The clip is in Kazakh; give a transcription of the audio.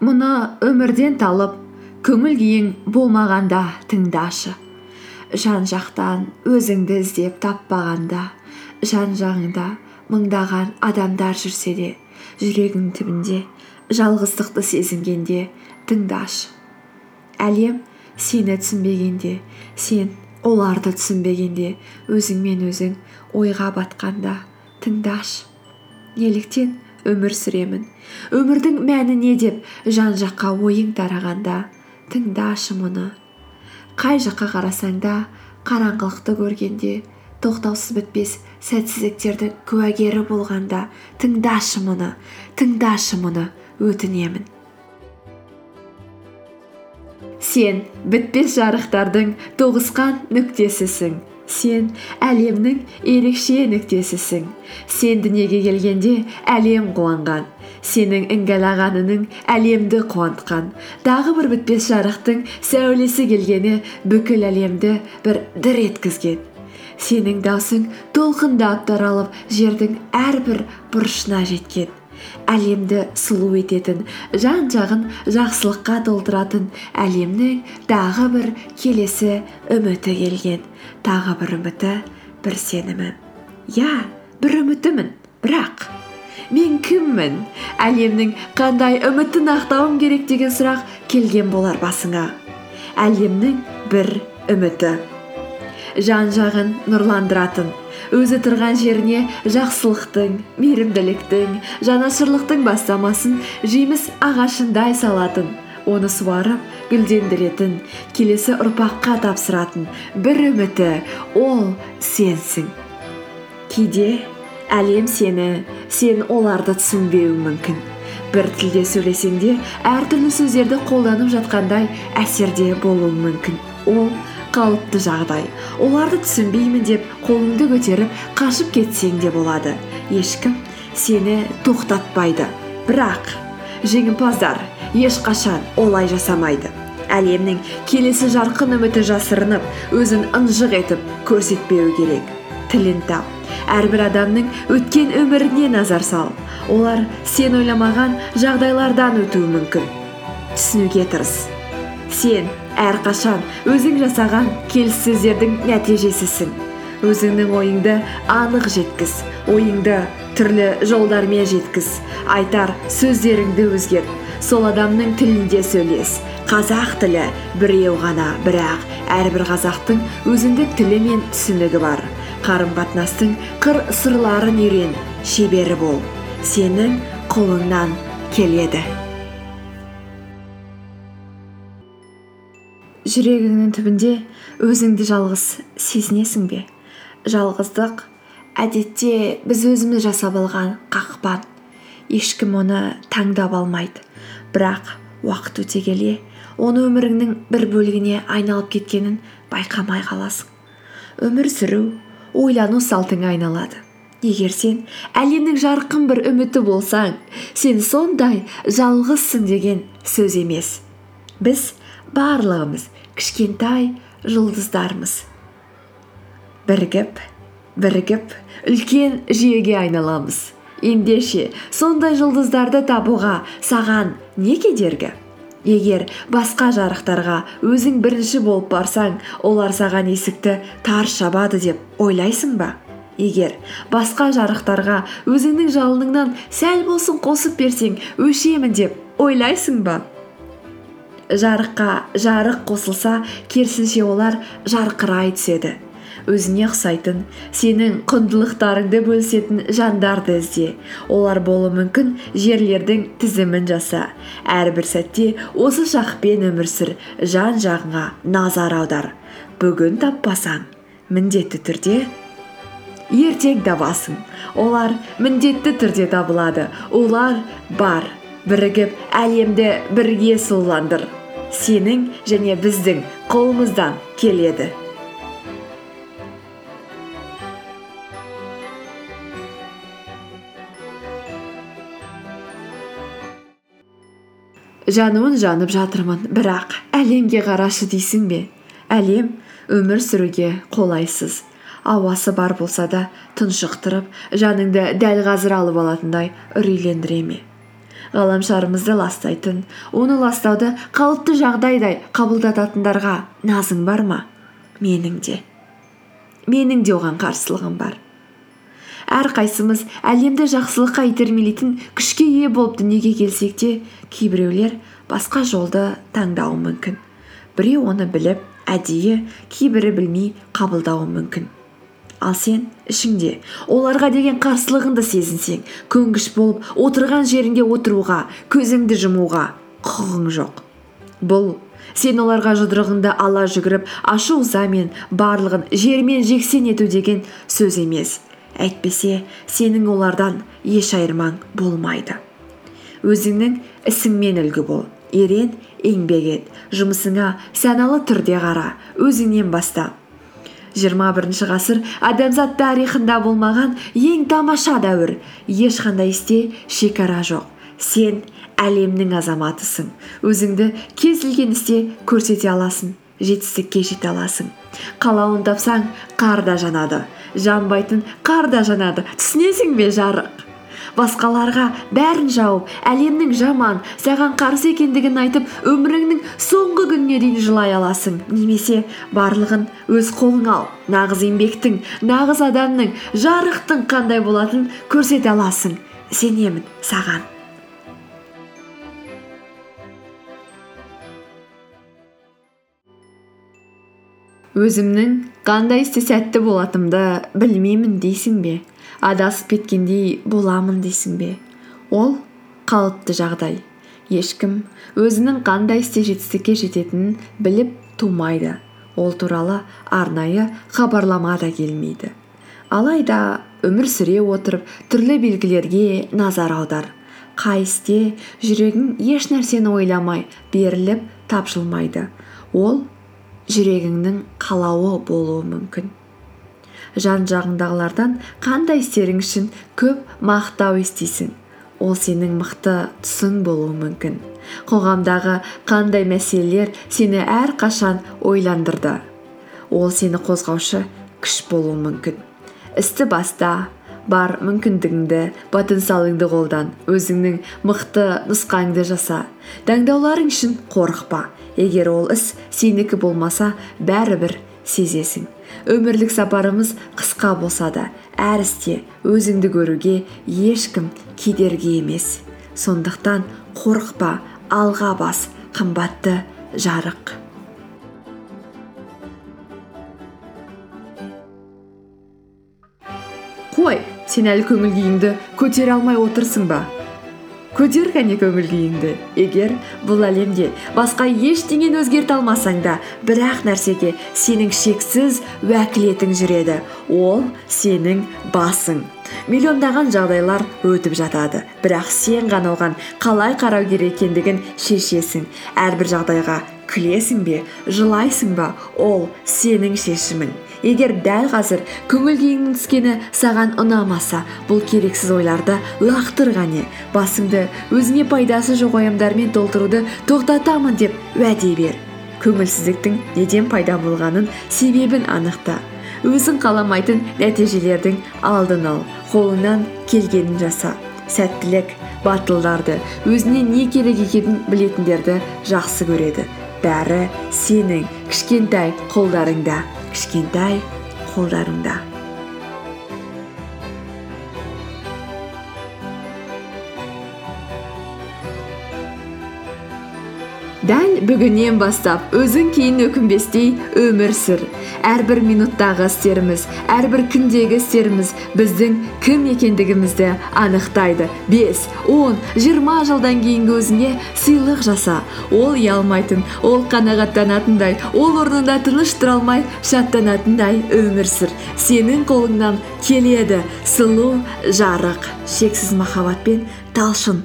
мұны өмірден талып көңіл күйің болмағанда тыңдашы. Жан жақтан өзіңді іздеп таппағанда жан жағыңда мыңдаған адамдар жүрсе де жүрегің түбінде жалғыздықты сезінгенде тыңдашы. Әлем сені түсінбегенде сен оларды түсінбегенде өзіңмен өзің ойға батқанда тыңдашы. Неліктен өмір сүремін. Өмірдің мәні не деп жан жаққа ойың тарағанда тыңдашы мұны. Қай жаққа қарасаң да қараңғылықты көргенде тоқтаусыз бітпес сәтсіздіктердің куәгері болғанда тыңдашы мұны тыңдашы мұны өтінемін. Сен бітпес жарықтардың тоғысқан нүктесісің. Сен әлемнің ерекше нүктесісің. Сен дүниеге келгенде әлем қуанған. Сенің іңгәлағанының әлемді қуантқан. Тағы бір бітпес жарықтың сәулесі келгені бүкіл әлемді бір дір еткізген. Сенің даусың толқындап таралып жердің әрбір бұрышына жеткен. Әлемді сұлу ететін жан жағын жақсылыққа толтыратын әлемнің тағы бір келесі үміті келген. Тағы бір үміті бір сенімі иә бір үмітімін бірақ мен кіммін? Әлемнің қандай үмітін ақтауым керек деген сұрақ келген болар басыңа. Әлемнің бір үміті. Жан жағын нұрландыратын өзі тұрған жеріне жақсылықтың мейірімділіктің жанашырлықтың бастамасын жеміс ағашындай салатын. Оны суарып гүлдендіретін келесі ұрпаққа тапсыратын бір үміті ол сенсің. Кейде әлем сені сен оларды түсінбеуің мүмкін. Бір тілде сөйлесең де әртүрлі сөздерді қолданып жатқандай әсерде болуың мүмкін. Ол қалыпты жағдай. Оларды түсінбеймін деп қолыңды көтеріп қашып кетсең де болады. Ешкім сені тоқтатпайды. Бірақ жеңімпаздар ешқашан олай жасамайды. Әлемнің келесі жарқын үміті жасырынып өзін ынжық етіп көрсетпеуі керек. Тілін тап. Әрбір адамның өткен өміріне назар сал. Олар сен ойламаған жағдайлардан өтуі мүмкін. Түсінуге тырыс. Сен әрқашан өзің жасаған келіссөздердің нәтижесісің. Өзіңнің ойыңды анық жеткіз ойыңды түрлі жолдармен жеткіз. Айтар сөздеріңді өзгерт сол адамның тілінде сөйлес. Қазақ тілі біреу ғана бірақ әрбір қазақтың өзіндік тілі мен түсінігі бар. Қарым қатынастың қыр сырларын үйрен шебері бол. Сенің қолыңнан келеді. Жүрегіңнің түбінде өзіңді жалғыз сезінесің бе? Жалғыздық әдетте біз өзіміз жасап алған қақпан. Ешкім оны таңдап алмайды. Бірақ уақыт өте келе оны өміріңнің бір бөлігіне айналып кеткенін байқамай қаласың. Өмір сүру ойлану салтыңа айналады. Егер сен әлемнің жарқын бір үміті болсаң сен сондай жалғызсың деген сөз емес. Біз барлығымыз кішкентай жұлдыздармыз. Бірігіп бірігіп үлкен жүйеге айналамыз. Ендеше сондай жұлдыздарды табуға саған не кедергі? Егер басқа жарықтарға өзің бірінші болып барсаң олар саған есікті тарс жабады деп ойлайсың ба? Егер басқа жарықтарға өзіңнің жалыныңнан сәл болсын қосып берсең өшемін деп ойлайсың ба? Жарыққа жарық қосылса керісінше олар жарқырай түседі. Өзіңе ұқсайтын сенің құндылықтарыңды бөлісетін жандарды ізде. Олар болуы мүмкін жерлердің тізімін жаса. Әрбір сәтте осы шақпен өмір сүр жан жағыңа назар аудар. Бүгін таппасаң міндетті түрде ертең табасың. Олар міндетті түрде табылады. Олар бар. Бірігіп әлемді бірге сұлуландыр. Сенің және біздің қолымыздан келеді. Жануын жанып жатырмын бірақ әлемге қарашы дейсің бе? Әлем өмір сүруге қолайсыз. Ауасы бар болса да тұншықтырып жаныңды дәл қазір алып алатындай үрейлендіре ме? Ғаламшарымызды ластайтын. Оны ластауды қалыпты жағдайдай қабылдататындарға назың бар ма? Менің де. Менің де оған қарсылығым бар. Әрқайсымыз әлемді жақсылыққа итермелейтін күшке ие болып дүниеге келсек те кейбіреулер басқа жолды таңдауы мүмкін. Біреу оны біліп әдейі кейбірі білмей қабылдауы мүмкін. Ал сен ішіңде оларға деген қарсылығыңды сезінсең көнгіш болып отырған жеріңде отыруға көзіңді жұмуға құқығың жоқ. Бұл сен оларға жұдырығыңды ала жүгіріп ашу ызамен барлығын жермен жексен ету деген сөз емес. Әйтпесе сенің олардан еш айырмаң болмайды. Өзіңнің ісіңмен үлгі бол ерен еңбек ет жұмысыңа саналы түрде қара өзіңнен баста жиырма бірінші ғасыр адамзат тарихында болмаған ең тамаша дәуір. Ешқандай істе шекара жоқ. Сен әлемнің азаматысың. Өзіңді кез келген істе көрсете аласың жетістікке жете аласың. Қалауын тапсаң қар да жанады. Жанбайтын қар да жанады. Түсінесің бе жарық басқаларға бәрін жауып әлемнің жаман саған қарсы екендігін айтып өміріңнің соңғы күніне дейін жылай аласың. Немесе барлығын өз қолыңа ал. Нағыз еңбектің нағыз адамның жарықтың қандай болатынын көрсете аласың. Сенемін саған. Өзімнің қандай істе сәтті болатынымды білмеймін дейсің бе? адасып кеткендей боламын дейсің бе? ол қалыпты жағдай. ешкім өзінің қандай істе жетістікке жететінін біліп тумайды. ол туралы арнайы хабарлама да келмейді. алайда өмір сүре отырып түрлі белгілерге назар аудар. қай істе жүрегің еш нәрсені ойламай беріліп тапшылмайды. ол жүрегіңнің қалауы болуы мүмкін. Жан жағыңдағылардан қандай істерің үшін көп мақтау естисің? Ол сенің мықты тұсың болуы мүмкін. Қоғамдағы қандай мәселелер сені әрқашан ойландырды? Ол сені қозғаушы күш болуы мүмкін. Істі баста бар мүмкіндігіңді потенциалыңды қолдан өзіңнің мықты нұсқаңды жаса. Таңдауларың үшін қорықпа. Егер ол іс сенікі болмаса бәрібір сезесің. Өмірлік сапарымыз қысқа болса да әр істе өзіңді көруге ешкім кедергі емес. Сондықтан қорықпа алға бас қымбатты жарық. Қой сен әлі көңіл күйіңді көтере алмай отырсың ба? Көтер кәне көңіл күйіңді егер бұл әлемде басқа ештеңені өзгерте алмасаң да бір ақ нәрсеге сенің шексіз уәкілетің жүреді. Ол сенің басың. Миллиондаған жағдайлар өтіп жатады. Бірақ сен ғана оған қалай қарау керек екендігін шешесің. Әрбір жағдайға күлесің бе жылайсың ба ол сенің шешімің. Егер дәл қазір көңіл күйіңнің түскені саған ұнамаса бұл керексіз ойларды лақтыр ғане. Басыңды өзіңе пайдасы жоқ уайымдармен толтыруды тоқтатамын деп уәде бер. Көңілсіздіктің неден пайда болғанын себебін анықта. Өзің қаламайтын нәтижелердің алдын ал қолыңнан келгенін жаса. Сәттілік батылдарды өзіне не керек екенін білетіндерді жақсы көреді. Бәрі сенің кішкентай қолдарыңда. Кішкентай қолдарыңда. Дәл бүгіннен бастап өзің кейін өкінбестей өмір сүр. Әрбір минуттағы істеріміз әрбір күндегі істеріміз біздің кім екендігімізді анықтайды. Бес он жиырма жылдан кейінгі өзіңе сыйлық жаса. Ол ұялмайтын ол қанағаттанатындай ол орнында тыныш тұра алмай шаттанатындай өмір сүр. Сенің қолыңнан келеді сұлу жарық шексіз махаббатпен талшын.